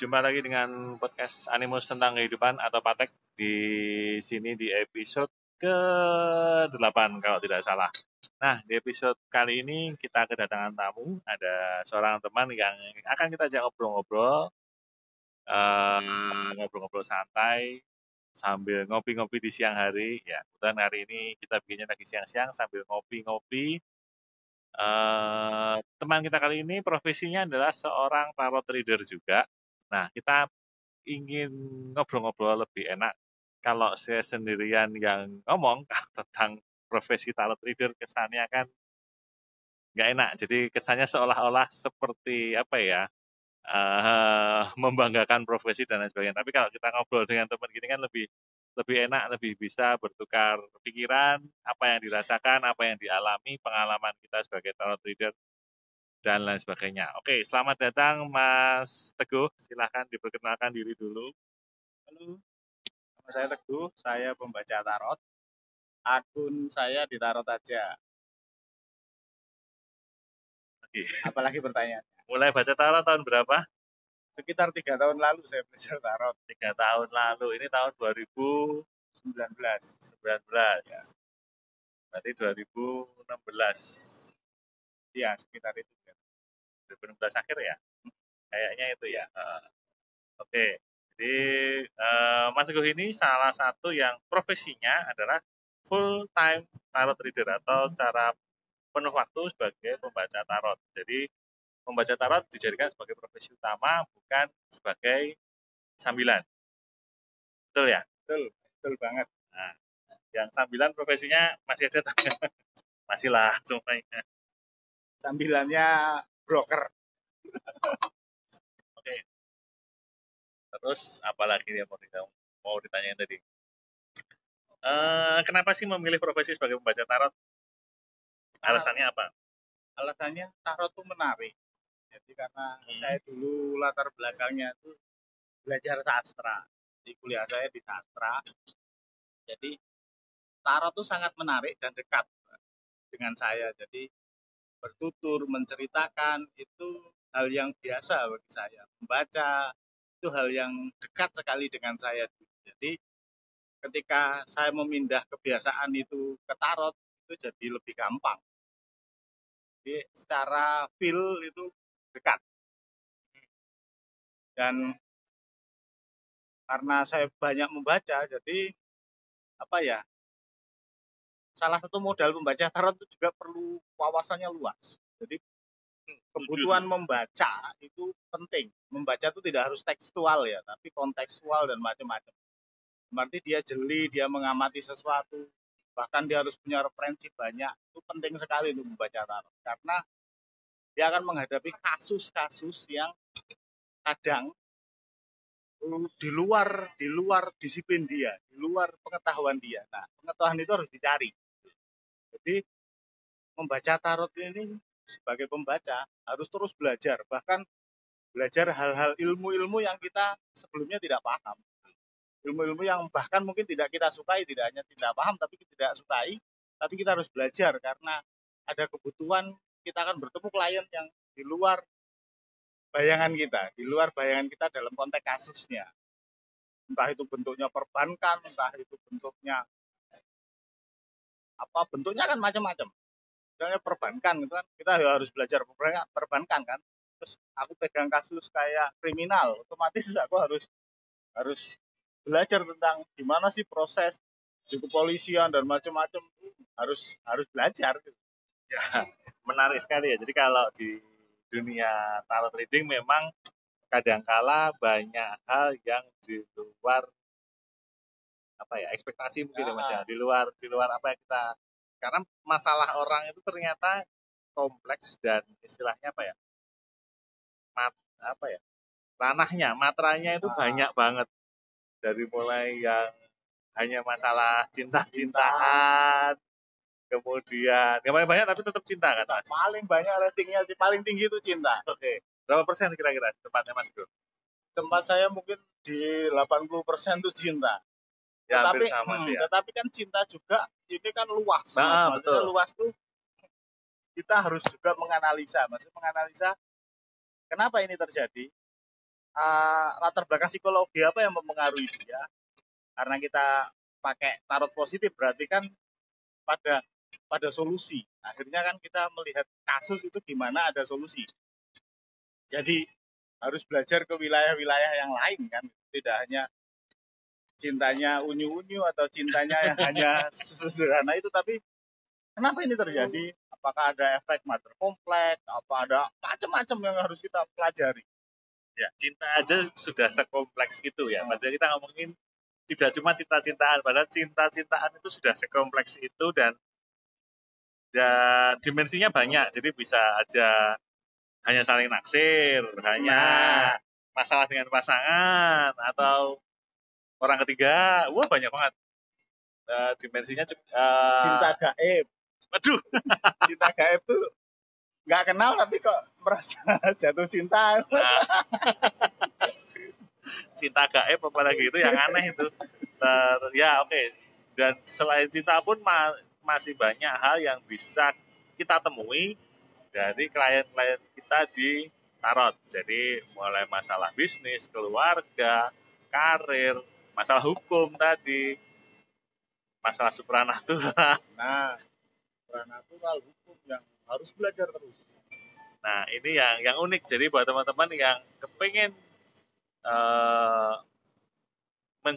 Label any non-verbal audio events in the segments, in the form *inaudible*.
jumpa lagi dengan podcast Animus tentang kehidupan atau Patek di sini di episode ke-8 kalau tidak salah. Nah, di episode kali ini kita kedatangan tamu, ada seorang teman yang akan kita ajak ngobrol-ngobrol, uh, ngobrol-ngobrol santai sambil ngopi-ngopi di siang hari. Ya, kebetulan hari ini kita bikinnya lagi siang-siang sambil ngopi-ngopi. Uh, teman kita kali ini profesinya adalah seorang tarot trader juga. Nah, kita ingin ngobrol-ngobrol lebih enak kalau saya sendirian yang ngomong *laughs* tentang profesi tarot trader kesannya kan nggak enak. Jadi kesannya seolah-olah seperti apa ya uh, membanggakan profesi dan lain sebagainya. Tapi kalau kita ngobrol dengan teman gini kan lebih lebih enak, lebih bisa bertukar pikiran, apa yang dirasakan, apa yang dialami, pengalaman kita sebagai tarot trader dan lain sebagainya. Oke, selamat datang Mas Teguh. Silahkan diperkenalkan diri dulu. Halo, nama saya Teguh. Saya pembaca tarot. Akun saya di tarot aja. Oke. Apalagi pertanyaan? Mulai baca tarot tahun berapa? Sekitar tiga tahun lalu saya belajar tarot. Tiga tahun lalu. Ini tahun 2019. 19. Ya. Berarti 2016. Iya, sekitar itu. 2016 akhir ya? Kayaknya itu ya uh, oke okay. jadi uh, Mas Teguh ini salah satu yang profesinya adalah full time tarot reader atau secara penuh waktu sebagai pembaca tarot. Jadi membaca tarot dijadikan sebagai profesi utama bukan sebagai sambilan. Betul ya? Betul betul banget. Nah, yang sambilan profesinya masih ada *laughs* masih lah semuanya. Sambilannya broker. Oke. Terus apalagi yang mau ditanya, mau ditanyain tadi? Uh, kenapa sih memilih profesi sebagai pembaca tarot? Alasannya apa? Alasannya tarot itu menarik. Jadi karena hmm. saya dulu latar belakangnya itu belajar sastra. Di kuliah saya di sastra. Jadi tarot itu sangat menarik dan dekat dengan saya. Jadi bertutur, menceritakan itu hal yang biasa bagi saya. Membaca itu hal yang dekat sekali dengan saya. Jadi ketika saya memindah kebiasaan itu ke tarot itu jadi lebih gampang. Jadi secara feel itu dekat. Dan karena saya banyak membaca jadi apa ya salah satu modal membaca tarot itu juga perlu wawasannya luas. Jadi kebutuhan membaca itu penting. Membaca itu tidak harus tekstual ya, tapi kontekstual dan macam-macam. Berarti dia jeli, dia mengamati sesuatu, bahkan dia harus punya referensi banyak. Itu penting sekali untuk membaca tarot karena dia akan menghadapi kasus-kasus yang kadang di luar di luar disiplin dia, di luar pengetahuan dia. Nah, pengetahuan itu harus dicari. Jadi membaca tarot ini sebagai pembaca harus terus belajar, bahkan belajar hal-hal ilmu-ilmu yang kita sebelumnya tidak paham. Ilmu-ilmu yang bahkan mungkin tidak kita sukai, tidak hanya tidak paham, tapi tidak sukai, tapi kita harus belajar karena ada kebutuhan kita akan bertemu klien yang di luar bayangan kita, di luar bayangan kita dalam konteks kasusnya. Entah itu bentuknya perbankan, entah itu bentuknya apa bentuknya kan macam-macam. Misalnya perbankan itu kan. Kita harus belajar perbankan kan. Terus aku pegang kasus kayak kriminal otomatis aku harus harus belajar tentang gimana sih proses di kepolisian dan macam-macam. Harus harus belajar gitu. ya *laughs* menarik sekali ya. Jadi kalau di dunia tarot trading memang kadangkala banyak hal yang di luar apa ya ekspektasi mungkin ya mas ya di luar di luar apa yang kita karena masalah orang itu ternyata kompleks dan istilahnya apa ya mat apa ya ranahnya matranya itu banyak banget. Dari mulai yang hanya masalah cinta-cintaan kemudian yang paling banyak tapi tetap cinta kan mas? paling banyak ratingnya paling tinggi itu cinta. *laughs* Oke okay. berapa persen kira-kira tempatnya mas bro? Tempat saya mungkin di 80 persen itu cinta ya, tetapi, sama hmm, sih ya. tetapi kan cinta juga ini kan luas. Nah, betul. luas tuh kita harus juga menganalisa, maksudnya menganalisa kenapa ini terjadi, uh, latar belakang psikologi apa yang mempengaruhi dia karena kita pakai tarot positif berarti kan pada pada solusi akhirnya kan kita melihat kasus itu gimana ada solusi jadi harus belajar ke wilayah-wilayah yang lain kan tidak hanya cintanya unyu-unyu atau cintanya yang hanya *laughs* sederhana itu tapi kenapa ini terjadi? Apakah ada efek mother kompleks apa ada macam-macam yang harus kita pelajari? Ya cinta aja sudah sekompleks itu ya. Padahal kita ngomongin tidak cuma cinta-cintaan padahal cinta-cintaan itu sudah sekompleks itu dan dan dimensinya banyak. Jadi bisa aja hanya saling naksir hanya nah. masalah dengan pasangan atau orang ketiga wah banyak banget uh, dimensinya uh, cinta gaib Waduh. *laughs* cinta gaib tuh nggak kenal tapi kok merasa *laughs* jatuh cinta. Nah, cinta gaib apalagi itu yang aneh itu. Ter, ya oke. Okay. Dan selain cinta pun ma masih banyak hal yang bisa kita temui dari klien-klien kita di tarot. Jadi mulai masalah bisnis, keluarga, karir, masalah hukum tadi, masalah supranatural. Nah, supranatural hukum yang harus belajar terus. Nah ini yang yang unik. Jadi buat teman-teman yang kepengen uh, men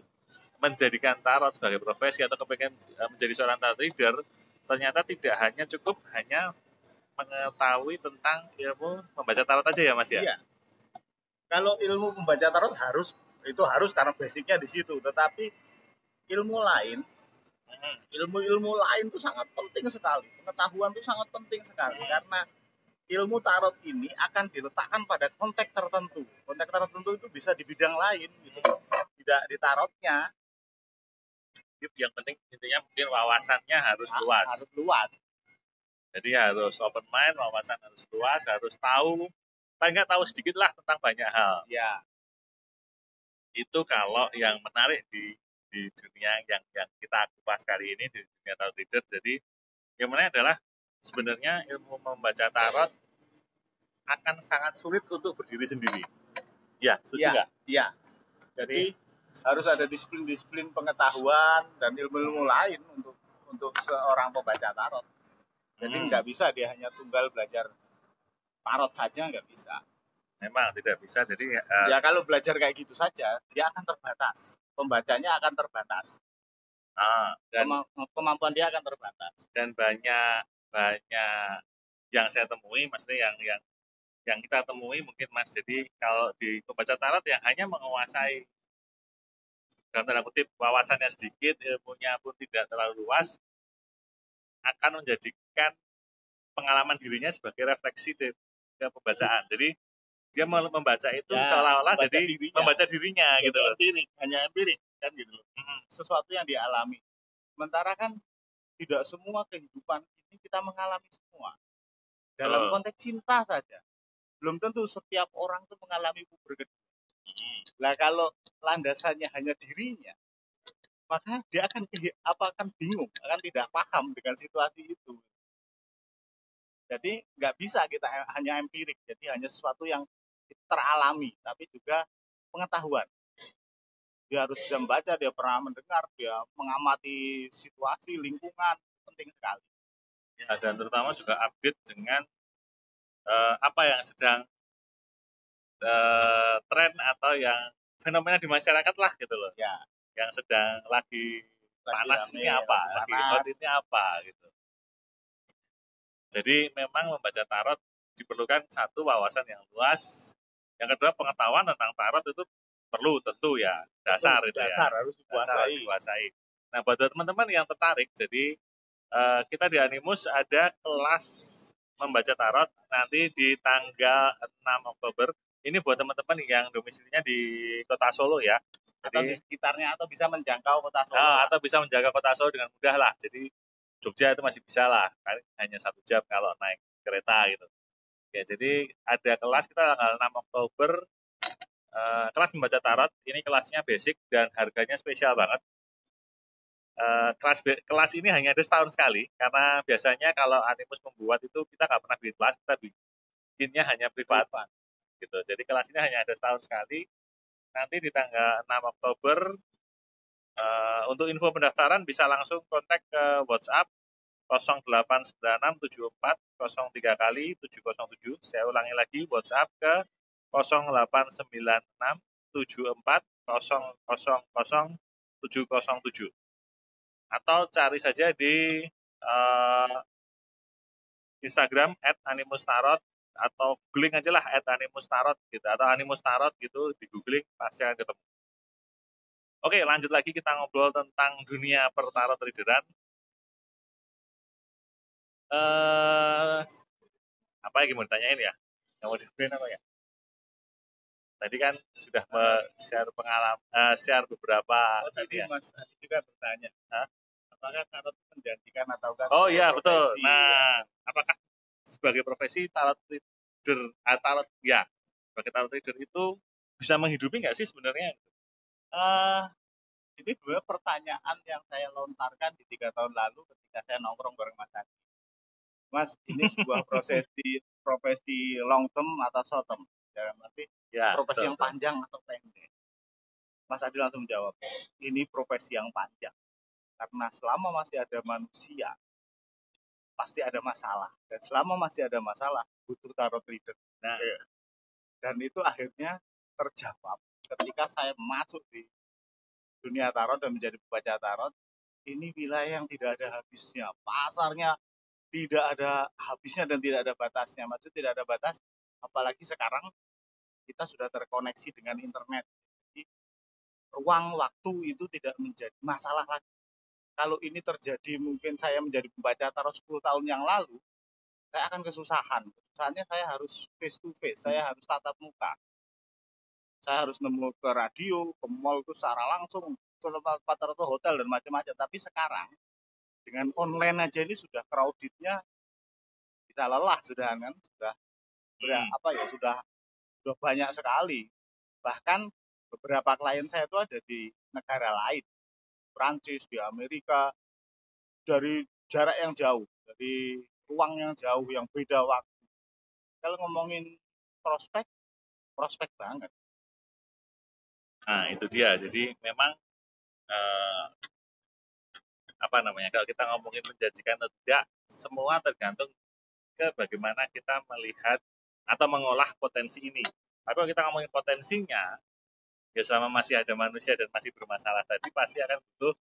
menjadikan tarot sebagai profesi atau kepengen uh, menjadi seorang tarot reader, ternyata tidak hanya cukup hanya mengetahui tentang ilmu membaca tarot aja ya mas ya. Iya. Kalau ilmu membaca tarot harus itu harus karena basicnya di situ. Tetapi ilmu lain ilmu-ilmu lain itu sangat penting sekali. Pengetahuan itu sangat penting sekali karena ilmu tarot ini akan diletakkan pada konteks tertentu. Konteks tertentu itu bisa di bidang lain, gitu. tidak di tarotnya. Yang penting intinya mungkin wawasannya harus nah, luas. Harus luas. Jadi harus open mind, wawasan harus luas, harus tahu, paling nggak tahu sedikit lah tentang banyak hal. Ya. Itu kalau yang menarik di di dunia yang yang kita kupas kali ini di dunia tarot reader. Jadi yang menarik adalah sebenarnya ilmu membaca tarot akan sangat sulit untuk berdiri sendiri. Ya, setuju iya, nggak? Ya, ya. Jadi harus ada disiplin-disiplin pengetahuan dan ilmu-ilmu lain untuk untuk seorang pembaca tarot. Jadi hmm. nggak bisa dia hanya tunggal belajar tarot saja nggak bisa. Memang tidak bisa. Jadi uh, ya kalau belajar kayak gitu saja dia akan terbatas pembacanya akan terbatas. Ah, dan kemampuan dia akan terbatas. Dan banyak banyak yang saya temui, maksudnya yang yang yang kita temui mungkin mas. Jadi kalau di pembaca tarot yang hanya menguasai dalam tanda kutip wawasannya sedikit, ilmunya pun tidak terlalu luas, akan menjadikan pengalaman dirinya sebagai refleksi dari pembacaan. Jadi dia membaca itu ya, seolah-olah jadi dirinya. membaca dirinya gitu loh. Empirik, hanya empirik kan gitu loh. Hmm. Sesuatu yang dialami. Sementara kan tidak semua kehidupan ini kita mengalami semua. Dalam oh. konteks cinta saja. Belum tentu setiap orang itu mengalami puber kedua. Hmm. Nah kalau landasannya hanya dirinya, maka dia akan apa akan bingung, akan tidak paham dengan situasi itu. Jadi nggak bisa kita hanya empirik, jadi hanya sesuatu yang teralami, tapi juga pengetahuan. Dia harus bisa membaca, dia pernah mendengar, dia mengamati situasi, lingkungan, penting sekali. Ya, dan terutama juga update dengan uh, apa yang sedang uh, tren atau yang fenomena di masyarakat lah gitu loh. Ya. Yang sedang lagi, lagi panas ini apa, lagi hot ini apa gitu. Jadi memang membaca tarot diperlukan satu wawasan yang luas, yang kedua pengetahuan tentang tarot itu perlu tentu ya dasar itu ya. Dasar harus dikuasai. Dasar dikuasai. Nah buat teman-teman yang tertarik, jadi uh, kita di Animus ada kelas membaca tarot nanti di tanggal 6 Oktober. Ini buat teman-teman yang domisilinya di Kota Solo ya. Jadi, atau di sekitarnya atau bisa menjangkau Kota Solo. Uh, atau bisa menjaga Kota Solo dengan mudah lah. Jadi Jogja itu masih bisa lah, hanya satu jam kalau naik kereta gitu. Ya, jadi ada kelas kita tanggal 6 Oktober uh, kelas membaca tarot. Ini kelasnya basic dan harganya spesial banget. Uh, kelas kelas ini hanya ada setahun sekali karena biasanya kalau Animus membuat itu kita nggak pernah bikin kelas, kita bikinnya hanya privat. gitu. Jadi kelas ini hanya ada setahun sekali. Nanti di tanggal 6 Oktober uh, untuk info pendaftaran bisa langsung kontak ke WhatsApp 08967403 kali 707. Saya ulangi lagi WhatsApp ke 089674000707 atau cari saja di uh, Instagram at animustarot atau googling aja lah at animustarot gitu atau animustarot gitu di googling pasti akan ketemu. Oke lanjut lagi kita ngobrol tentang dunia pertarot traderan. Uh, apa yang mau ditanyain ya? Yang mau ditanyain apa ya? Tadi kan sudah share pengalaman, uh, share beberapa oh, tadi ya. Mas Adi juga bertanya, Hah? apakah tarot menjanjikan atau Oh iya betul. Nah, apakah sebagai profesi tarot trader, uh, tarot ya, sebagai tarot trader itu bisa menghidupi nggak sih sebenarnya? Uh, ini dua pertanyaan yang saya lontarkan di tiga tahun lalu ketika saya nongkrong bareng Mas Adi. Mas, ini sebuah *laughs* profesi profesi long term atau short term? Dalam arti ya, profesi betul, yang panjang atau pendek? Mas Adi langsung menjawab, ini profesi yang panjang. Karena selama masih ada manusia, pasti ada masalah. Dan selama masih ada masalah, butuh tarot reader. Nah, ya. Dan itu akhirnya terjawab ketika saya masuk di dunia tarot dan menjadi pembaca tarot. Ini wilayah yang tidak ada habisnya. Pasarnya tidak ada habisnya dan tidak ada batasnya. Maksudnya tidak ada batas, apalagi sekarang kita sudah terkoneksi dengan internet. Jadi ruang waktu itu tidak menjadi masalah lagi. Kalau ini terjadi mungkin saya menjadi pembaca tarot 10 tahun yang lalu, saya akan kesusahan. Kesusahannya saya harus face to face, saya harus tatap muka. Saya harus nemu ke radio, ke mall itu secara langsung, ke tempat tarot hotel dan macam-macam. Tapi sekarang dengan online aja ini sudah crowdednya bisa lelah sudah kan, sudah sudah hmm. apa ya sudah sudah banyak sekali. Bahkan beberapa klien saya itu ada di negara lain, Prancis, di Amerika, dari jarak yang jauh, dari ruang yang jauh, yang beda waktu. Kalau ngomongin prospek, prospek banget. Nah itu dia. Jadi memang eh, apa namanya? Kalau kita ngomongin menjanjikan atau tidak, semua tergantung ke bagaimana kita melihat atau mengolah potensi ini. Tapi kalau kita ngomongin potensinya, ya selama masih ada manusia dan masih bermasalah tadi pasti akan butuh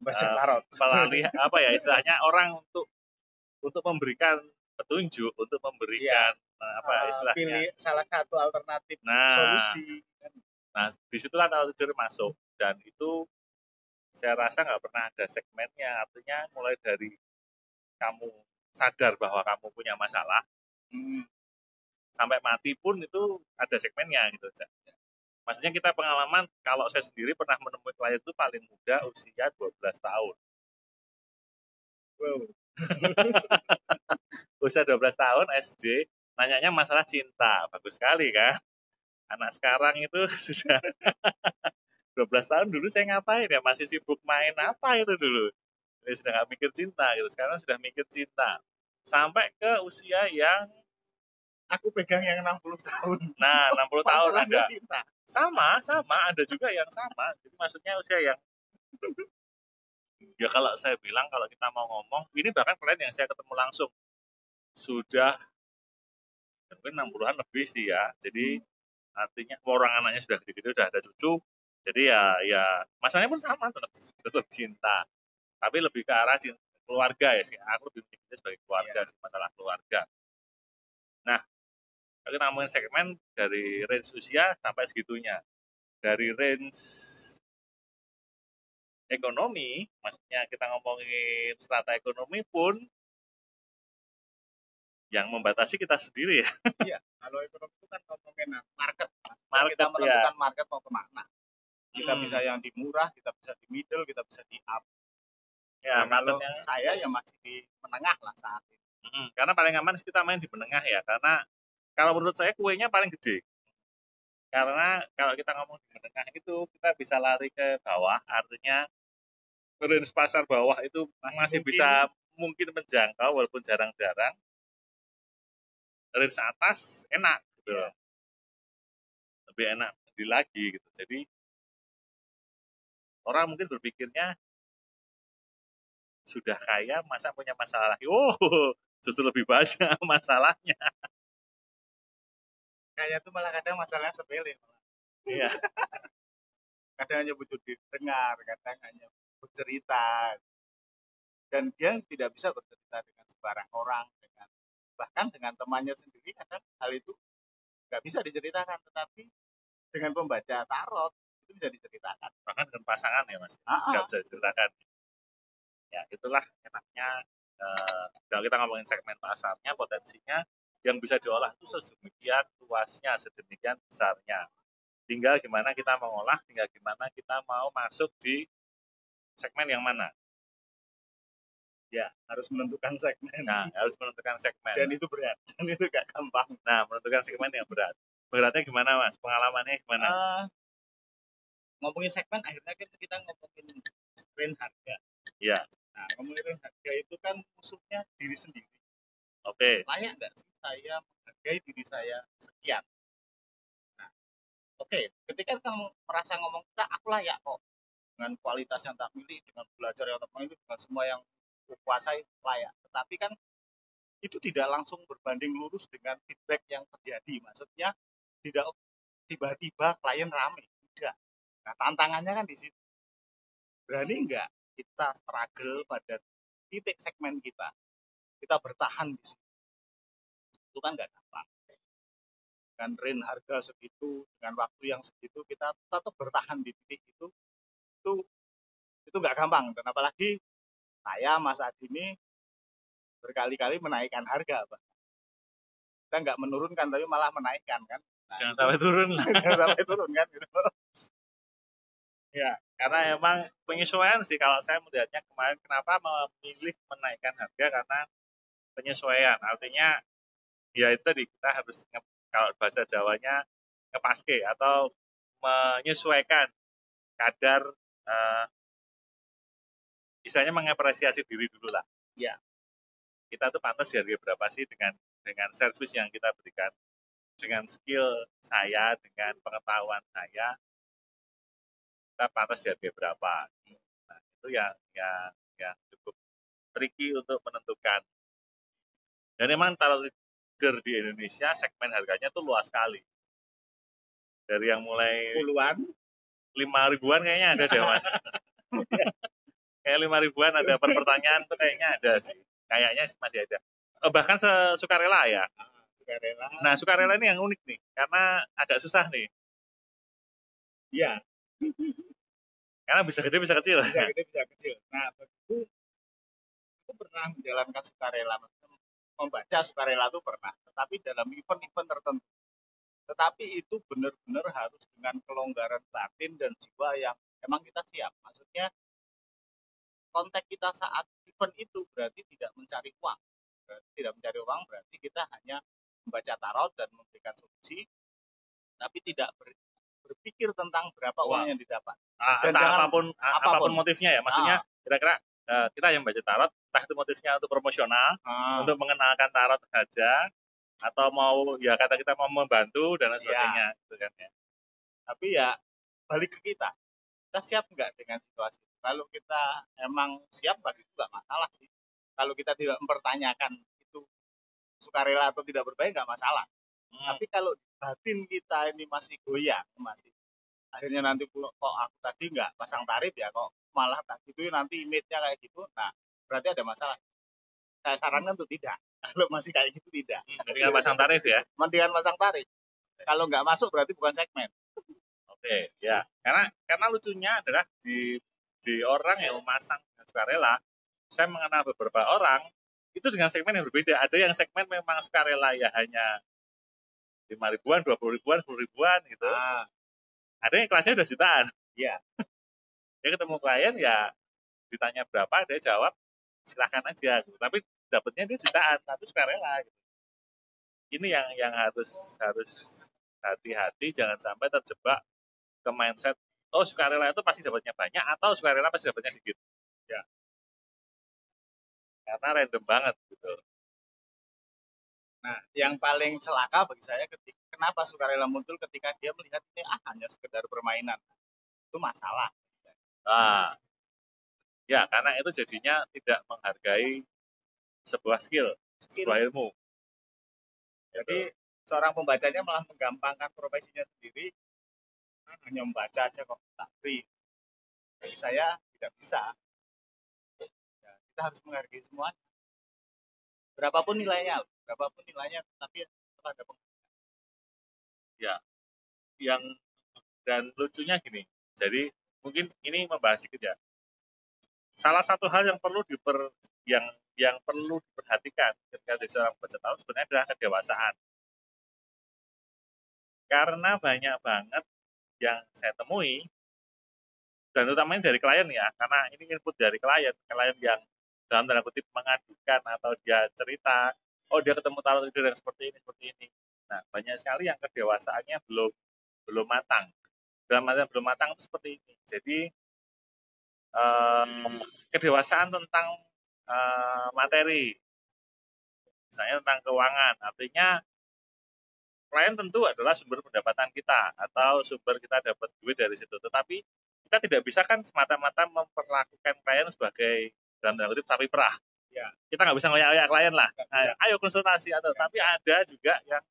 baca uh, *laughs* apa ya istilahnya orang untuk untuk memberikan petunjuk, untuk memberikan ya. apa uh, istilahnya pilih salah satu alternatif nah, solusi. Nah, di situlah tarot tidur masuk dan itu saya rasa nggak pernah ada segmennya artinya mulai dari kamu sadar bahwa kamu punya masalah hmm sampai mati pun itu ada segmennya gitu. Maksudnya kita pengalaman kalau saya sendiri pernah menemui klien itu paling muda usia 12 tahun. Wow. *laughs* usia 12 tahun SD nanyanya masalah cinta. Bagus sekali kan? Anak sekarang itu *laughs* sudah 12 tahun dulu saya ngapain ya? Masih sibuk main apa itu dulu? Dia sudah nggak mikir cinta gitu. Sekarang sudah mikir cinta. Sampai ke usia yang aku pegang yang 60 tahun. Nah, *laughs* 60 tahun ada. Cinta. Sama, sama, ada juga yang sama. Jadi maksudnya usia yang ya kalau saya bilang kalau kita mau ngomong, ini bahkan kalian yang saya ketemu langsung sudah mungkin 60-an lebih sih ya. Jadi artinya orang anaknya sudah gede-gede, sudah ada cucu. Jadi ya ya masalahnya pun sama tetap, tetap cinta. Tapi lebih ke arah cinta, keluarga ya sih. Aku lebih menyebutnya sebagai keluarga, ya. masalah keluarga. Nah, kita ngomongin segmen dari range usia sampai segitunya. Dari range ekonomi, maksudnya kita ngomongin strata ekonomi pun yang membatasi kita sendiri ya. Iya, kalau ekonomi itu kan ngomongin market. *laughs* Market kita menentukan ya. market mau ke mana. Kita hmm. bisa yang di murah, kita bisa di middle, kita bisa di up. Ya, nah, kalau saya yang masih di menengah lah saat ini. Hmm, karena paling aman kita main di menengah ya, karena kalau menurut saya kuenya paling gede. Karena kalau kita ngomong di menengah itu kita bisa lari ke bawah, artinya range pasar bawah itu masih, masih mungkin. bisa mungkin menjangkau walaupun jarang-jarang. Range atas enak gitu. Ya. lebih enak lagi gitu. Jadi orang mungkin berpikirnya sudah kaya masa punya masalah lagi. Oh, *laughs* justru lebih banyak *laughs* masalahnya. Kaya itu malah kadang masalahnya sepele. Iya. *laughs* kadang hanya butuh didengar, kadang hanya bercerita. Dan dia tidak bisa bercerita dengan sembarang orang, dengan bahkan dengan temannya sendiri kadang hal itu nggak bisa diceritakan, tetapi dengan pembaca tarot itu bisa diceritakan. Bahkan dengan pasangan ya mas, nggak ah. bisa diceritakan. Ya itulah enaknya eh, kalau kita ngomongin segmen pasarnya, potensinya yang bisa diolah itu sedemikian luasnya, sedemikian besarnya. Tinggal gimana kita mengolah, tinggal gimana kita mau masuk di segmen yang mana. Ya, harus menentukan segmen. Nah, harus menentukan segmen. dan itu berat, dan itu gak gampang. Nah, menentukan segmen yang berat. Beratnya gimana, Mas? Pengalamannya gimana? Eh, ngomongin segmen, akhirnya kan kita ngomongin range harga. Iya, Nah, ngomongin range harga itu kan musuhnya diri sendiri. oke. layak nggak sih saya menghargai diri saya sekian? Nah oke. Ketika kamu merasa ngomong tak aku layak kok. Dengan kualitas yang tak miliki dengan belajar yang tak miliki dengan semua yang kuasai layak. Tetapi kan itu tidak langsung berbanding lurus dengan feedback yang terjadi. Maksudnya tidak tiba-tiba klien rame. Tidak nah tantangannya kan di situ. Berani nggak kita struggle pada titik segmen kita? Kita bertahan di situ. Itu kan nggak gampang. Dengan range harga segitu dengan waktu yang segitu kita tetap bertahan di titik itu itu itu nggak gampang. Dan apalagi saya Mas Adi ini berkali-kali menaikkan harga Pak. kita nggak menurunkan tapi malah menaikkan kan? Nah, Jangan sampai turun *laughs* jangan sampai turun kan? Gitu Ya, karena emang penyesuaian sih kalau saya melihatnya kemarin kenapa memilih menaikkan harga karena penyesuaian. Artinya ya itu tadi kita harus nge- kalau bahasa Jawanya ngepaske atau menyesuaikan kadar eh, istilahnya mengapresiasi diri dulu lah. Ya. Kita tuh pantas di harga berapa sih dengan dengan servis yang kita berikan, dengan skill saya, dengan pengetahuan saya, kita pantas di harga berapa. Nah, itu yang yang yang cukup tricky untuk menentukan. Dan memang tarot leader di Indonesia segmen harganya tuh luas sekali. Dari yang mulai puluhan lima ribuan kayaknya ada deh mas. *laughs* Kayak lima ribuan ada per pertanyaan tuh kayaknya ada sih. Kayaknya sih masih ada. Eh, bahkan sukarela ya. sukarela Nah sukarela ini yang unik nih karena agak susah nih. ya Karena bisa gede bisa kecil. bisa gede bisa kecil. Nah, begitu aku pernah menjalankan sukarela, membaca sukarela itu pernah, tetapi dalam event-event tertentu. Tetapi itu benar-benar harus dengan kelonggaran batin dan jiwa yang emang kita siap. Maksudnya konteks kita saat event itu berarti tidak mencari uang. Berarti tidak mencari uang berarti kita hanya membaca tarot dan memberikan solusi, tapi tidak ber- berpikir tentang berapa uang yang didapat. Ah, Dan entah jangan- apa pun, a- apa pun. apa pun motifnya ya. Maksudnya kira-kira eh, kita yang baca tarot, entah itu motifnya untuk promosional, Ah, untuk mengenalkan tarot saja, atau mau ya kata kita mau membantu dan lain Iya. sebagainya. Gitu kan, ya. tapi ya balik ke kita kita siap nggak dengan situasi itu? kalau kita emang siap bagi itu nggak masalah sih kalau kita tidak mempertanyakan itu sukarela atau tidak berbayar nggak masalah Hmm. tapi kalau batin kita ini masih goyang masih. Akhirnya nanti kok kok aku tadi nggak pasang tarif ya kok malah tak gitu nanti image-nya kayak gitu. Nah berarti ada masalah. Saya sarankan untuk tidak. *laughs* Kalau masih kayak gitu tidak. Jadi kan pasang tarif ya. mendingan pasang tarif. Kalau nggak masuk berarti bukan segmen. Oke, ya. Karena karena lucunya adalah di di orang yang memasang dengan sukarela, saya mengenal beberapa orang itu dengan segmen yang berbeda. Ada yang segmen memang sukarela ya hanya lima ribuan, dua puluh ribuan, sepuluh ribuan gitu. ah, Ada yang kelasnya udah jutaan. Iya. *laughs* dia ketemu klien ya ditanya berapa dia jawab silahkan aja. gitu. Tapi dapatnya dia jutaan, tapi sukarela. Gitu. Ini yang yang harus harus hati-hati jangan sampai terjebak ke mindset oh sukarela itu pasti dapatnya banyak atau sukarela pasti dapatnya sedikit. Ya. Karena random banget gitu. Nah, yang paling celaka bagi saya ketika kenapa sukarela muncul ketika dia melihat ini ah hanya sekedar permainan. Itu masalah. Nah, ya karena itu jadinya tidak menghargai sebuah skill, Skill. sebuah ilmu. Jadi seorang pembacanya malah menggampangkan profesinya sendiri. Ah, hanya membaca aja kok tak free. Bagi saya tidak bisa. Ya, kita harus menghargai semua. Berapapun nilainya, berapapun nilainya, tapi ada peng- yang dan lucunya gini. Jadi mungkin ini membahas sedikit ya. Salah satu hal yang perlu diper yang yang perlu diperhatikan ketika jadi seorang pembaca tarot sebenarnya adalah kedewasaan. Karena banyak banget yang saya temui dan utamanya dari klien ya, karena ini input dari klien, klien yang dalam tanda kutip mengadukan atau dia cerita, oh dia ketemu tarot reader yang seperti ini, seperti ini. Nah, banyak sekali yang kedewasaannya belum belum matang. Dalam artian belum matang itu seperti ini. Jadi eh, kedewasaan tentang eh, materi, misalnya tentang keuangan, artinya klien tentu adalah sumber pendapatan kita atau sumber kita dapat duit dari situ. Tetapi kita tidak bisa kan semata-mata memperlakukan klien sebagai dalam tanda kutip sapi perah. Ya. Kita nggak bisa ngoyak-ngoyak klien lah. Nggak Ayo, konsultasi atau Nggak tapi ada juga yang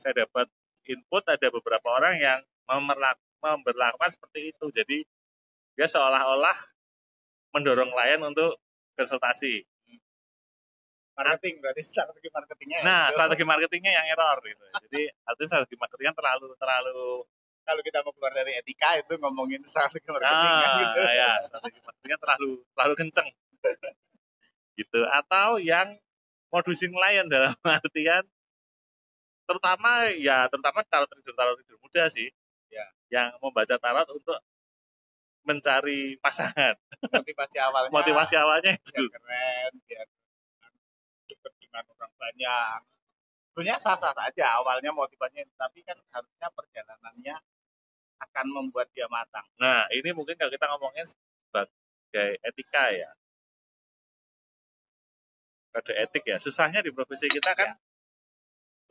saya dapat input ada beberapa orang yang memberlakukan seperti itu. Jadi dia seolah-olah mendorong klien untuk konsultasi. marketing berarti strategi marketingnya. ya. Nah, Itu. strategi marketingnya yang error gitu. Jadi artinya strategi marketingnya terlalu terlalu kalau kita mau keluar dari etika itu ngomongin strategi marketing kan ah, gitu. ya, strategi marketingnya terlalu terlalu kenceng. *laughs* gitu. Atau yang modusin klien dalam *laughs* artian terutama ya terutama tarot trader tarot trader muda sih Ya. yang membaca tarot untuk mencari pasangan Motivasi awalnya. motivasi awalnya itu biar keren, biar dengan orang banyak. Sebenarnya sah-sah saja awalnya motivasinya, tapi kan harusnya perjalanannya akan membuat dia matang. nah ini mungkin kalau kita ngomongin sebagai etika ya kode etik ya susahnya di profesi kita kan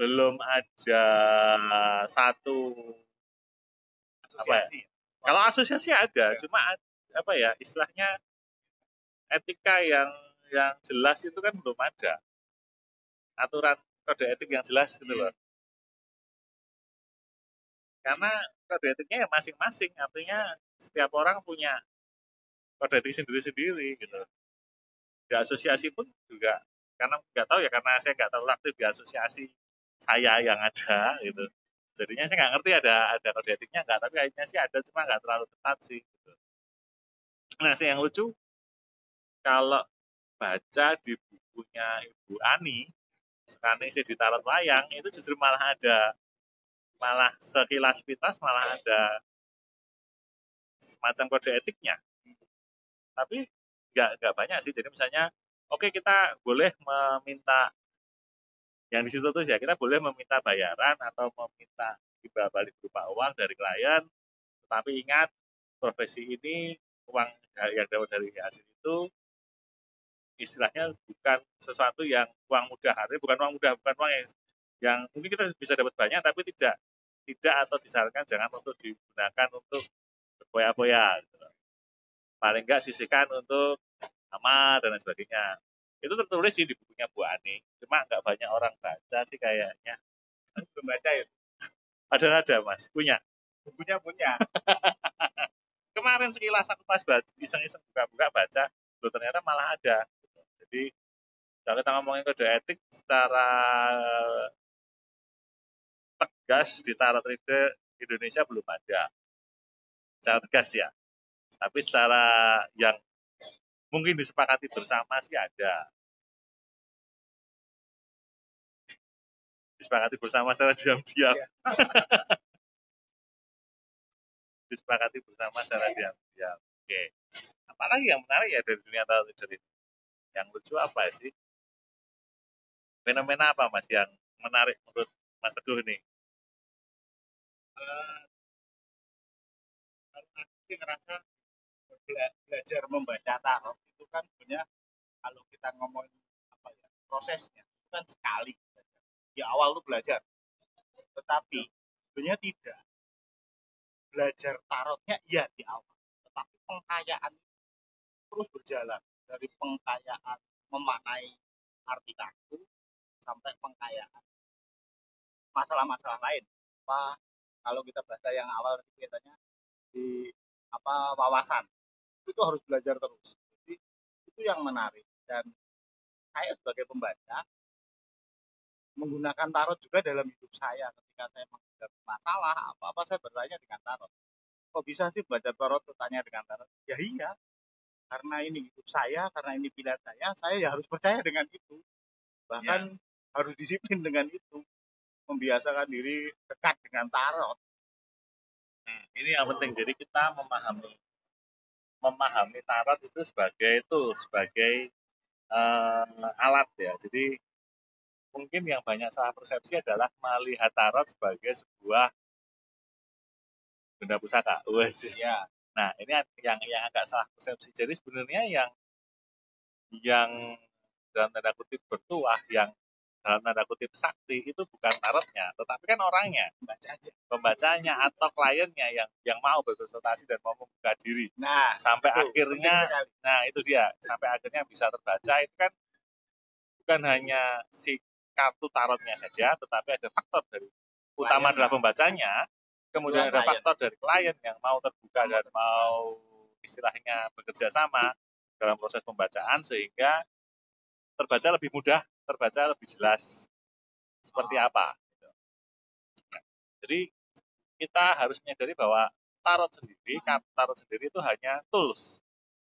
belum ada satu Apa ya? Asosiasi. Kalau asosiasi ada, Ya. cuma apa ya istilahnya etika yang yang jelas itu kan belum ada. Aturan kode etik yang jelas gitu loh. Karena kode etiknya ya masing-masing, artinya setiap orang punya kode etik sendiri-sendiri gitu. Di asosiasi pun juga karena nggak tahu ya karena saya nggak terlalu aktif di asosiasi saya yang ada gitu. Jadinya saya nggak ngerti ada ada kode etiknya nggak tapi kayaknya sih ada cuma nggak terlalu ketat sih gitu. nah sih yang lucu kalau baca di bukunya Ibu Ani sekarang isi di tarot wayang itu justru malah ada malah sekilas pintas malah ada semacam kode etiknya. Tapi nggak nggak banyak sih. Jadi misalnya oke kita boleh meminta yang di situ tuh ya. Kita boleh meminta bayaran atau meminta timbal balik berupa uang dari klien. Tetapi ingat profesi ini uang yang dapat dari hasil itu istilahnya bukan sesuatu yang uang mudah. Artinya bukan uang mudah bukan uang yang yang mungkin kita bisa dapat banyak tapi tidak tidak atau disarankan jangan untuk digunakan untuk berpoya-poya gitu. paling enggak sisihkan untuk amal dan lain sebagainya. Itu tertulis sih di bukunya Bu Ani. Cuma nggak banyak orang baca sih kayaknya. *laughs* Belum baca ya. ada ada mas. Punya. Bukunya punya. *laughs* kemarin sekilas aku pas baca iseng-iseng buka-buka baca loh ternyata malah ada. Jadi kalau kita ngomongin kode etik secara tegas di tarot reader Indonesia belum ada. Secara tegas ya. Tapi secara yang mungkin disepakati bersama sih ada. Disepakati bersama secara diam-diam. Iya. *laughs* disepakati bersama secara diam-diam. Oke. Apalagi yang menarik ya dari dunia tarot reader ini? Yang lucu apa sih? Fenomena apa mas yang menarik menurut mas Teguh ini? Kalau aku sih ngerasa belajar membaca tarot itu kan sebenarnya kalau kita ngomongin apa ya prosesnya itu kan sekali di awal tuh belajar. Tetapi sebenarnya tidak. Belajar tarotnya iya di awal, tetapi pengkayaan terus berjalan dari pengkayaan memaknai arti kartu sampai pengkayaan masalah-masalah lain. Apa kalau kita bahasa yang awal biasanya di apa wawasan itu harus belajar terus. Jadi itu yang menarik. Dan saya sebagai pembaca menggunakan tarot juga dalam hidup saya. Ketika saya menghadapi masalah apa apa saya bertanya dengan tarot. Kok bisa sih baca tarot bertanya dengan tarot? Ya iya. Karena ini hidup saya karena ini pilihan saya saya ya harus percaya dengan itu. Bahkan ya. harus disiplin dengan itu. Membiasakan diri dekat dengan tarot. Nah, ini yang penting. Jadi kita memahami memahami tarot itu sebagai tool sebagai uh, alat ya jadi mungkin yang banyak salah persepsi adalah melihat tarot sebagai sebuah benda pusaka. Ya. Nah, ini yang yang agak salah persepsi. Jadi sebenarnya yang yang dalam tanda kutip bertuah, yang tanda kutip sakti itu bukan tarotnya, tetapi kan orangnya, pembacanya, pembacanya atau kliennya yang yang mau berkonsultasi dan mau membuka diri. Nah, sampai itu, akhirnya, nah itu dia, sampai akhirnya bisa terbaca itu kan bukan hanya si kartu tarotnya saja, tetapi ada faktor dari utama adalah pembacanya, kemudian ada faktor dari klien yang mau terbuka dan mau istilahnya bekerja sama dalam proses pembacaan sehingga terbaca lebih mudah, terbaca lebih jelas seperti oh. apa. jadi kita harus menyadari bahwa tarot sendiri, kartu tarot sendiri itu hanya tools,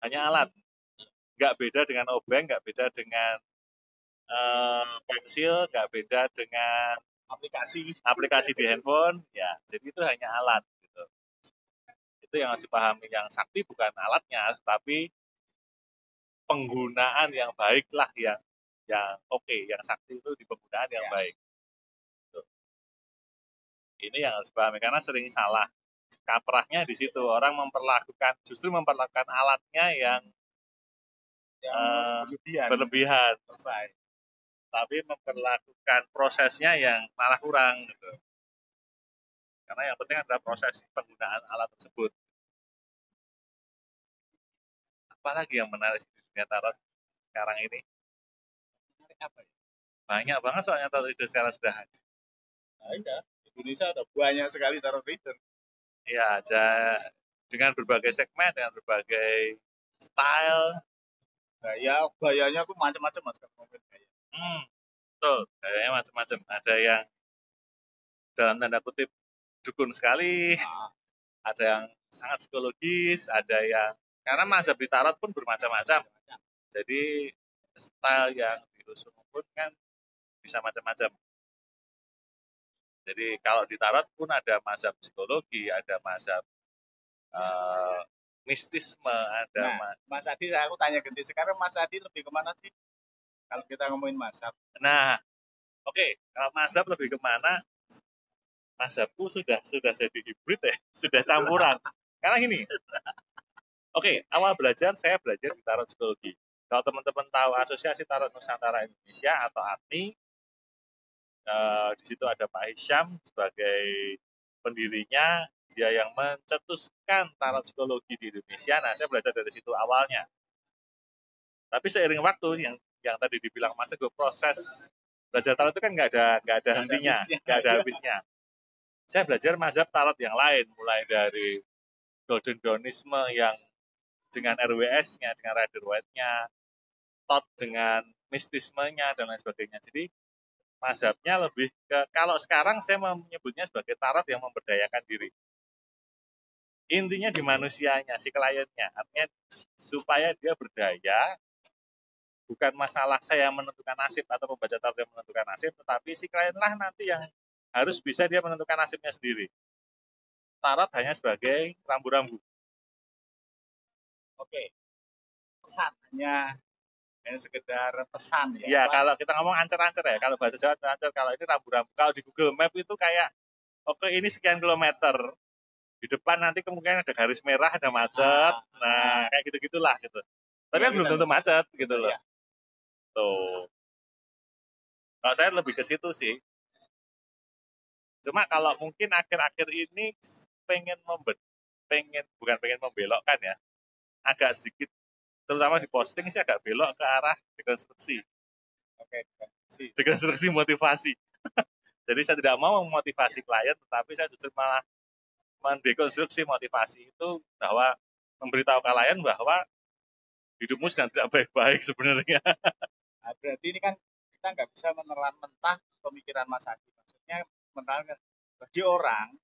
hanya alat. Nggak beda dengan obeng, nggak beda dengan uh, pensil nggak beda dengan aplikasi aplikasi di handphone ya jadi itu hanya alat gitu itu yang harus dipahami yang sakti bukan alatnya tapi penggunaan yang baik lah yang yang oke okay. yang sakti itu di penggunaan yang ya. baik gitu. ini yang harus dipahami karena sering salah kaprahnya di situ orang memperlakukan justru memperlakukan alatnya yang, yang uh, berlebihan, berlebihan tapi memperlakukan prosesnya yang malah kurang gitu. Karena yang penting adalah proses penggunaan alat tersebut. Apalagi yang menarik di dunia tarot sekarang ini? Apa ya? Banyak banget soalnya tarot reader sekarang sudah ada. Nah, iya. Indonesia ada banyak sekali tarot reader. Iya, ada dengan berbagai segmen, dengan berbagai style. Gaya, gayanya tuh macam-macam mas kalau gaya. Hmm, betul. Kayaknya macam-macam. Ada yang dalam tanda kutip dukun sekali, ah. ada yang sangat psikologis, ada yang karena masa di tarot pun bermacam-macam. Jadi style yang diusung pun kan bisa macam-macam. Jadi kalau di tarot pun ada masa psikologi, ada masa uh, mistisme, ada nah, Mas Adi, aku tanya ganti sekarang Mas Adi lebih ke mana sih? kalau kita ngomongin mazhab. Nah, oke, okay. kalau mazhab lebih ke mana? Mazhabku sudah sudah jadi hibrid ya, *laughs* sudah campuran. Karena gini, oke, okay, awal belajar saya belajar di tarot psikologi. Kalau teman-teman tahu Asosiasi Tarot Nusantara Indonesia atau ATNI, eh, di situ ada Pak Hisham sebagai pendirinya, dia yang mencetuskan tarot psikologi di Indonesia. Nah, saya belajar dari situ awalnya. Tapi seiring waktu yang yang tadi dibilang Mas Teguh proses belajar tarot itu kan nggak ada nggak ada hentinya, nggak ada habisnya. Saya belajar mazhab tarot yang lain, mulai dari Golden Dawnisme yang dengan RWS-nya, dengan Rider White-nya, Tot dengan mistismenya dan lain sebagainya. Jadi mazhabnya lebih ke kalau sekarang saya menyebutnya sebagai tarot yang memberdayakan diri. Intinya di manusianya, si kliennya. Artinya supaya dia berdaya, bukan masalah saya menentukan nasib atau membaca tarot yang menentukan nasib, tetapi si klienlah nanti yang harus bisa dia menentukan nasibnya sendiri. Tarot hanya sebagai rambu-rambu. Oke. Pesan hanya hanya sekedar pesan ya. Ya, kalau kita ngomong ancer-ancer ya, kalau bahasa Jawa ancer, kalau ini rambu-rambu. Kalau di Google Map itu kayak oke ini sekian kilometer. Di depan nanti kemungkinan ada garis merah, ada macet. Ah, nah, kayak gitu-gitulah gitu. Tapi kan belum tentu macet gitu loh. Ya. Gitu. Kalau saya lebih ke situ sih. Cuma kalau mungkin akhir-akhir ini pengen membet, pengen bukan pengen membelokkan ya, agak sedikit, terutama di posting sih agak belok ke arah dekonstruksi. Oke, dekonstruksi. Dekonstruksi motivasi. *laughs* Jadi saya tidak mau memotivasi klien, tetapi saya justru malah mendekonstruksi motivasi itu bahwa memberitahu klien bahwa hidupmu sedang tidak baik-baik sebenarnya. *laughs* Nah, berarti ini kan kita nggak bisa menelan mentah pemikiran Mas Adi. Maksudnya menelan bagi orang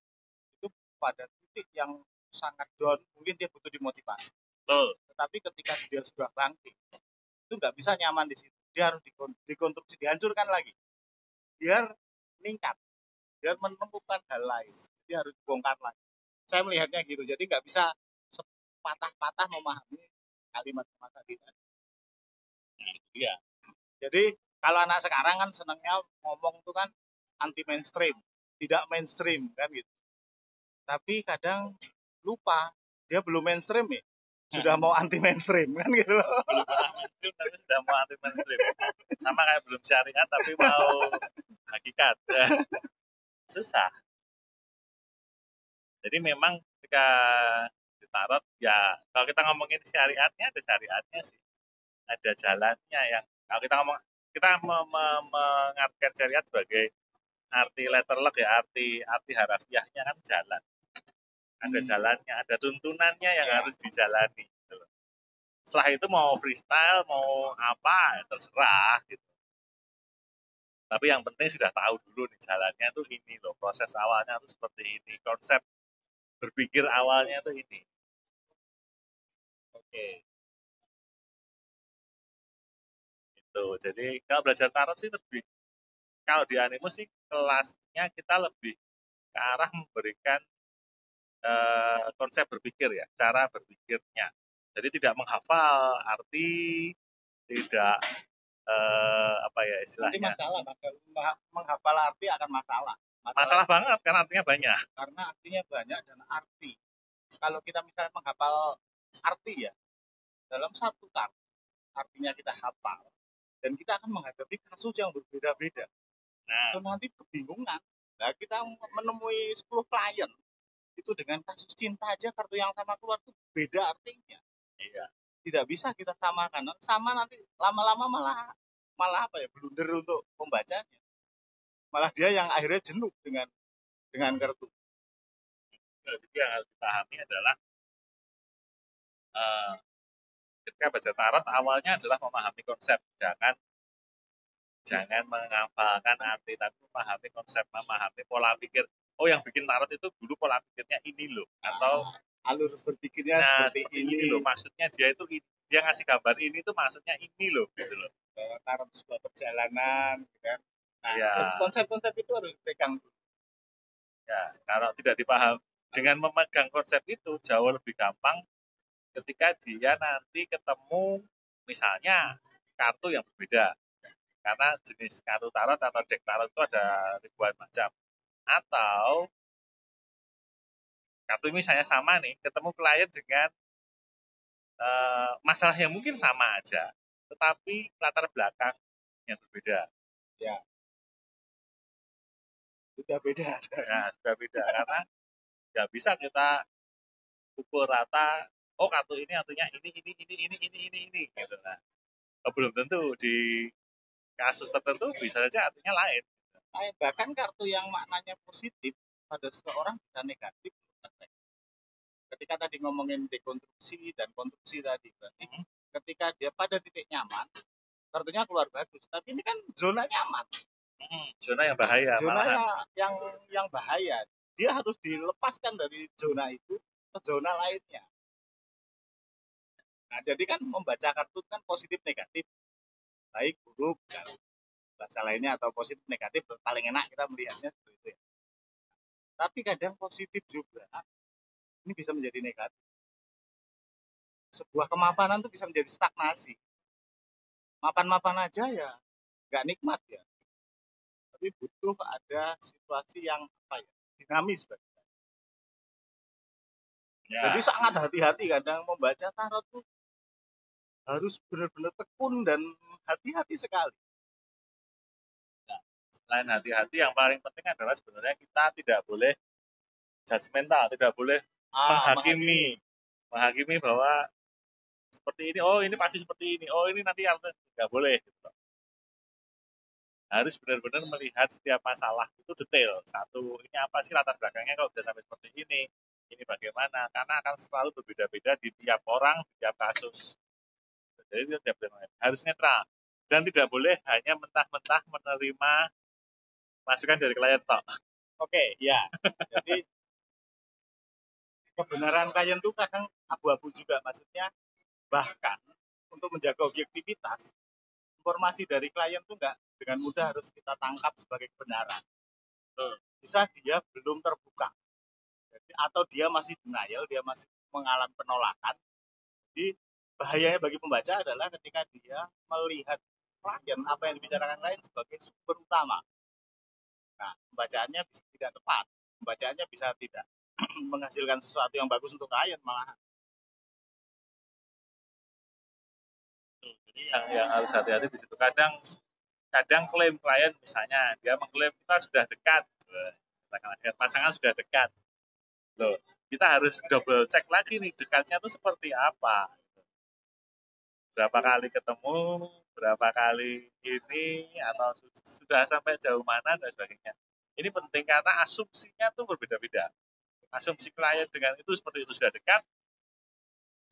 itu pada titik yang sangat down, mungkin dia butuh dimotivasi. Betul. Tetapi ketika dia sudah bangkit, itu nggak bisa nyaman di situ. Dia harus dikonstruksi, dihancurkan lagi. Biar meningkat, biar menemukan hal lain. Dia harus bongkar lagi. Saya melihatnya gitu. Jadi nggak bisa sepatah-patah memahami kalimat Mas Adi tadi. Iya. Jadi kalau anak sekarang kan senangnya ngomong tuh kan anti mainstream, tidak mainstream kan gitu. Tapi kadang lupa dia belum mainstream ya, sudah mau anti mainstream kan gitu. Belum mainstream tapi sudah mau anti mainstream. Sama kayak belum syariat tapi mau hakikat. Susah. Jadi memang ketika ditarot ya kalau kita ngomongin syariatnya ada syariatnya sih. Ada jalannya yang kalau kita ngomong kita me, me, mengartikan syariat sebagai arti letter luck ya arti arti harafiahnya kan jalan ada hmm. jalannya ada tuntunannya yang ya. harus dijalani gitu setelah itu mau freestyle mau apa ya terserah gitu tapi yang penting sudah tahu dulu nih jalannya tuh ini loh proses awalnya tuh seperti ini konsep berpikir awalnya tuh ini oke gitu. Jadi kalau belajar tarot sih lebih kalau di animus sih kelasnya kita lebih ke arah memberikan uh, konsep berpikir ya, cara berpikirnya. Jadi tidak menghafal arti, tidak uh, apa ya istilahnya. Nanti masalah, menghafal arti akan masalah. masalah. Masalah banget karena artinya banyak. Karena artinya banyak dan arti. Kalau kita misalnya menghafal arti ya, dalam satu kartu artinya kita hafal, dan kita akan menghadapi kasus yang berbeda-beda. Nah, itu nanti kebingungan. Nah, kita menemui 10 klien itu dengan kasus cinta aja kartu yang sama keluar itu beda artinya. Iya. Tidak bisa kita samakan. Sama nanti lama-lama malah malah apa ya blunder untuk pembacanya. Malah dia yang akhirnya jenuh dengan dengan kartu. Jadi yang harus dipahami adalah uh, ketika baca tarot awalnya adalah memahami konsep, jangan jangan menghafalkan arti tapi memahami konsep, memahami pola pikir. Oh yang bikin tarot itu dulu pola pikirnya ini loh atau ah, alur berpikirnya nah, seperti ini. ini loh. Maksudnya dia itu dia ngasih gambar ini tuh maksudnya ini loh gitu loh. Tarot sebuah perjalanan gitu kan. Nah, ya. konsep-konsep itu harus dipegang dulu. Ya, kalau tidak dipaham dengan memegang konsep itu jauh lebih gampang ketika dia nanti ketemu misalnya kartu yang berbeda karena jenis kartu tarot atau deck tarot itu ada ribuan macam atau kartu ini misalnya sama nih ketemu klien dengan uh, masalah yang mungkin sama aja tetapi latar belakang yang berbeda. Ya. Sudah beda. Ya sudah beda karena nggak bisa kita pukul rata oh kartu ini artinya ini ini ini ini ini ini ini gitu nah belum tentu di kasus tertentu bisa saja artinya lain bahkan kartu yang maknanya positif pada seseorang bisa negatif ketika tadi ngomongin dekonstruksi dan konstruksi tadi berarti hmm. ketika dia pada titik nyaman kartunya keluar bagus. Tapi ini kan zona nyaman. Hmm, zona yang bahaya zona yang yang bahaya. Dia harus dilepaskan dari zona itu ke zona lainnya. Nah, jadi kan membaca kartu kan positif negatif. Baik, buruk, bahasa lainnya atau positif negatif paling enak kita melihatnya seperti itu ya. Tapi kadang positif juga ini bisa menjadi negatif. Sebuah kemapanan itu bisa menjadi stagnasi. Mapan-mapan aja ya nggak nikmat ya. Tapi butuh ada situasi yang apa ya dinamis bagi Ya. Jadi sangat hati-hati kadang membaca tarot tuh harus benar-benar tekun dan hati-hati sekali. Lain hati-hati yang paling penting adalah sebenarnya kita tidak boleh judgmental, tidak boleh Ah, menghakimi, menghakimi bahwa seperti ini, oh ini pasti seperti ini, oh ini nanti yang nggak boleh. Gitu. Harus benar-benar melihat setiap masalah itu detail. Satu, ini apa sih latar belakangnya kalau sudah sampai seperti ini, ini bagaimana? Karena akan selalu berbeda-beda di tiap orang, di tiap kasus. Jadi tidak boleh harus netral dan tidak boleh hanya mentah-mentah menerima masukan dari klien tok. Oke, ya. Jadi kebenaran klien itu kadang abu-abu juga maksudnya bahkan untuk menjaga objektivitas informasi dari klien itu enggak dengan mudah harus kita tangkap sebagai kebenaran. Bisa dia belum terbuka. Jadi, atau dia masih denial, dia masih mengalami penolakan. Jadi bahayanya bagi pembaca adalah ketika dia melihat klien apa yang dibicarakan klien sebagai sumber utama. Nah, pembacaannya bisa tidak tepat, pembacaannya bisa tidak *clears throat* menghasilkan sesuatu yang bagus untuk klien malah. Jadi yang, yang harus hati-hati di situ. Kadang kadang klaim klien misalnya dia mengklaim kita sudah dekat, pasangan sudah dekat. Loh, kita harus double cek lagi nih dekatnya itu seperti apa. Berapa kali ketemu, berapa kali ini atau sudah sampai jauh mana dan sebagainya. Ini penting karena asumsinya tuh berbeda-beda. Asumsi klien dengan itu seperti itu sudah dekat,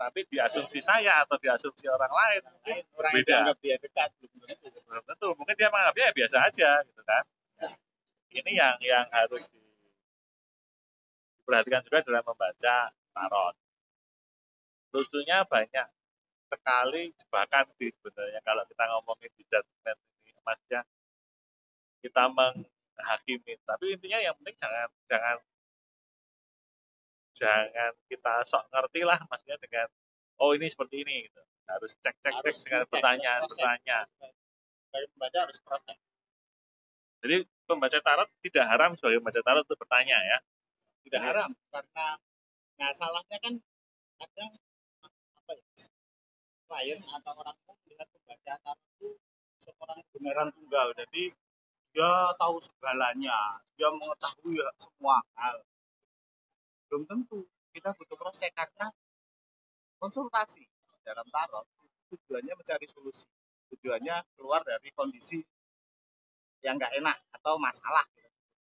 tapi di asumsi saya atau di asumsi orang lain mungkin orang berbeda. yang dia dekat belum tentu. Belum tentu, mungkin dia menganggapnya ya biasa aja gitu kan. Ini yang yang harus di, diperhatikan juga dalam membaca tarot. Lucunya banyak sekali bahkan di sebenarnya. Kalau kita ngomongin di judgment ini maksudnya kita menghakimi. Tapi intinya yang penting jangan jangan jangan kita sok ngerti lah maksudnya dengan oh ini seperti ini gitu. Harus cek cek cek dengan pertanyaan pertanyaan Dari pembaca harus proses. jadi pembaca tarot tidak haram sebagai pembaca tarot untuk bertanya ya. Tidak haram karena nah salahnya kan kadang apa ya klien atau orang pun melihat pembaca tarot itu seorang kebenaran tunggal. Jadi dia tahu segalanya, dia mengetahui semua hal. Belum tentu kita butuh proses karena konsultasi dalam tarot tujuannya mencari solusi, tujuannya keluar dari kondisi yang nggak enak atau masalah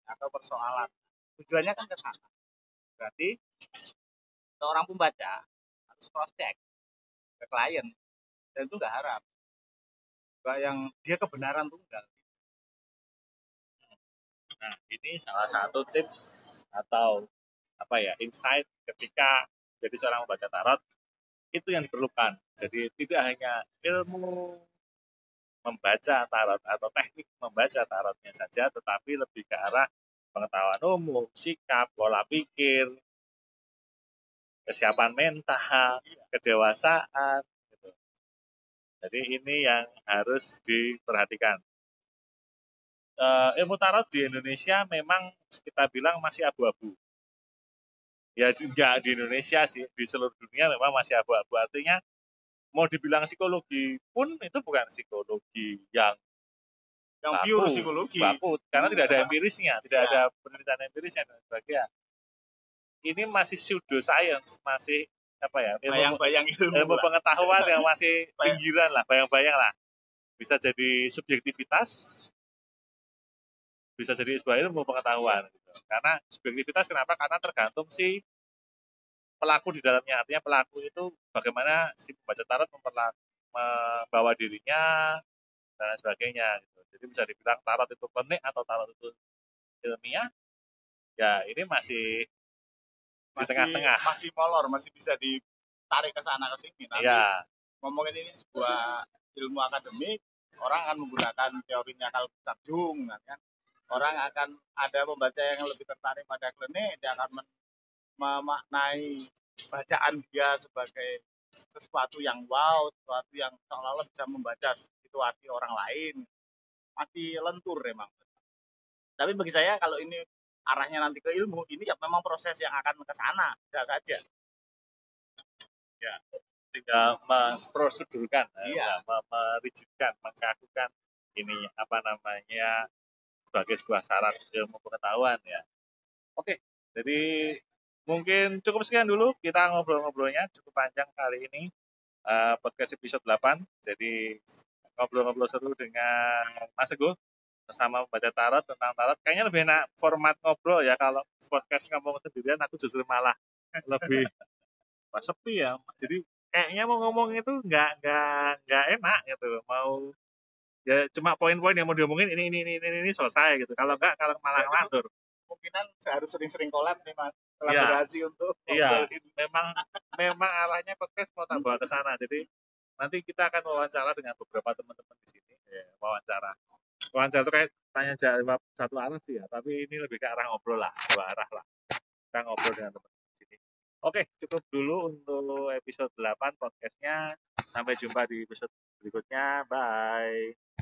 atau persoalan. Tujuannya kan ke sana. Berarti seorang pembaca harus cross check ke klien dan itu nggak haram. Nggak yang dia kebenaran tunggal. Nah, ini salah satu tips atau apa ya insight ketika jadi seorang pembaca tarot itu yang diperlukan. Jadi tidak hanya ilmu membaca tarot atau teknik membaca tarotnya saja, tetapi lebih ke arah pengetahuan umum, sikap, pola pikir, kesiapan mental, kedewasaan. Gitu. Jadi ini yang harus diperhatikan uh, ilmu tarot di Indonesia memang kita bilang masih abu-abu. Ya enggak di Indonesia sih, di seluruh dunia memang masih abu-abu. Artinya mau dibilang psikologi pun itu bukan psikologi yang Yang baku, pure psikologi. baku, karena tidak ada *laughs* empirisnya, tidak Ya. ada penelitian empirisnya dan sebagainya. Ini masih pseudo science, masih apa ya? Bayang-bayang ilmu. ilmu pengetahuan yang masih pinggiran lah, bayang-bayang lah. Bisa jadi subjektivitas, bisa jadi sebuah ilmu pengetahuan. Gitu. Karena subjektivitas kenapa? Karena tergantung si pelaku di dalamnya. Artinya pelaku itu bagaimana si pembaca tarot membawa dirinya dan lain sebagainya. Gitu. Jadi bisa dibilang tarot itu klinik atau tarot itu ilmiah. Ya ini masih di masih, tengah-tengah. Masih molor, masih bisa ditarik ke sana ke sini. Nanti Ya, ngomongin ini sebuah ilmu akademik, orang akan menggunakan teorinya Carl Gustav Jung, kan? Orang akan ada pembaca yang lebih tertarik pada klinik, dia akan men- memaknai bacaan dia sebagai sesuatu yang wow, sesuatu yang seolah-olah bisa membaca situasi orang lain. Masih lentur memang. Tapi bagi saya kalau ini arahnya nanti ke ilmu, ini ya memang proses yang akan ke sana, bisa saja. tinggal memprosedurkan, Iya. ya, me- merigidkan, mengkakukan ini apa namanya sebagai sebuah syarat ilmu pengetahuan ya. Oke, jadi mungkin cukup sekian dulu kita ngobrol-ngobrolnya cukup panjang kali ini uh, podcast episode 8. Jadi ngobrol-ngobrol seru dengan Mas Teguh bersama membaca tarot tentang tarot. Kayaknya lebih enak format ngobrol ya kalau podcast ngomong sendirian aku justru malah *laughs* lebih pas sepi ya. Jadi kayaknya mau ngomong itu nggak nggak nggak enak gitu. Mau ya cuma poin-poin yang mau diomongin ini ini ini ini, ini selesai gitu. Kalau nggak kalau malah ngelantur. Kemungkinan harus sering-sering collab nih mas kolaborasi ya. untuk iya memang memang arahnya podcast mau tambah ke sana jadi nanti kita akan wawancara dengan beberapa teman-teman di sini ya, wawancara wawancara itu kayak tanya jawab satu arah sih ya tapi ini lebih ke arah ngobrol lah dua arah lah. Kita ngobrol dengan teman-teman di sini. Oke cukup dulu untuk episode 8 podcastnya. Sampai jumpa di episode berikutnya. Bye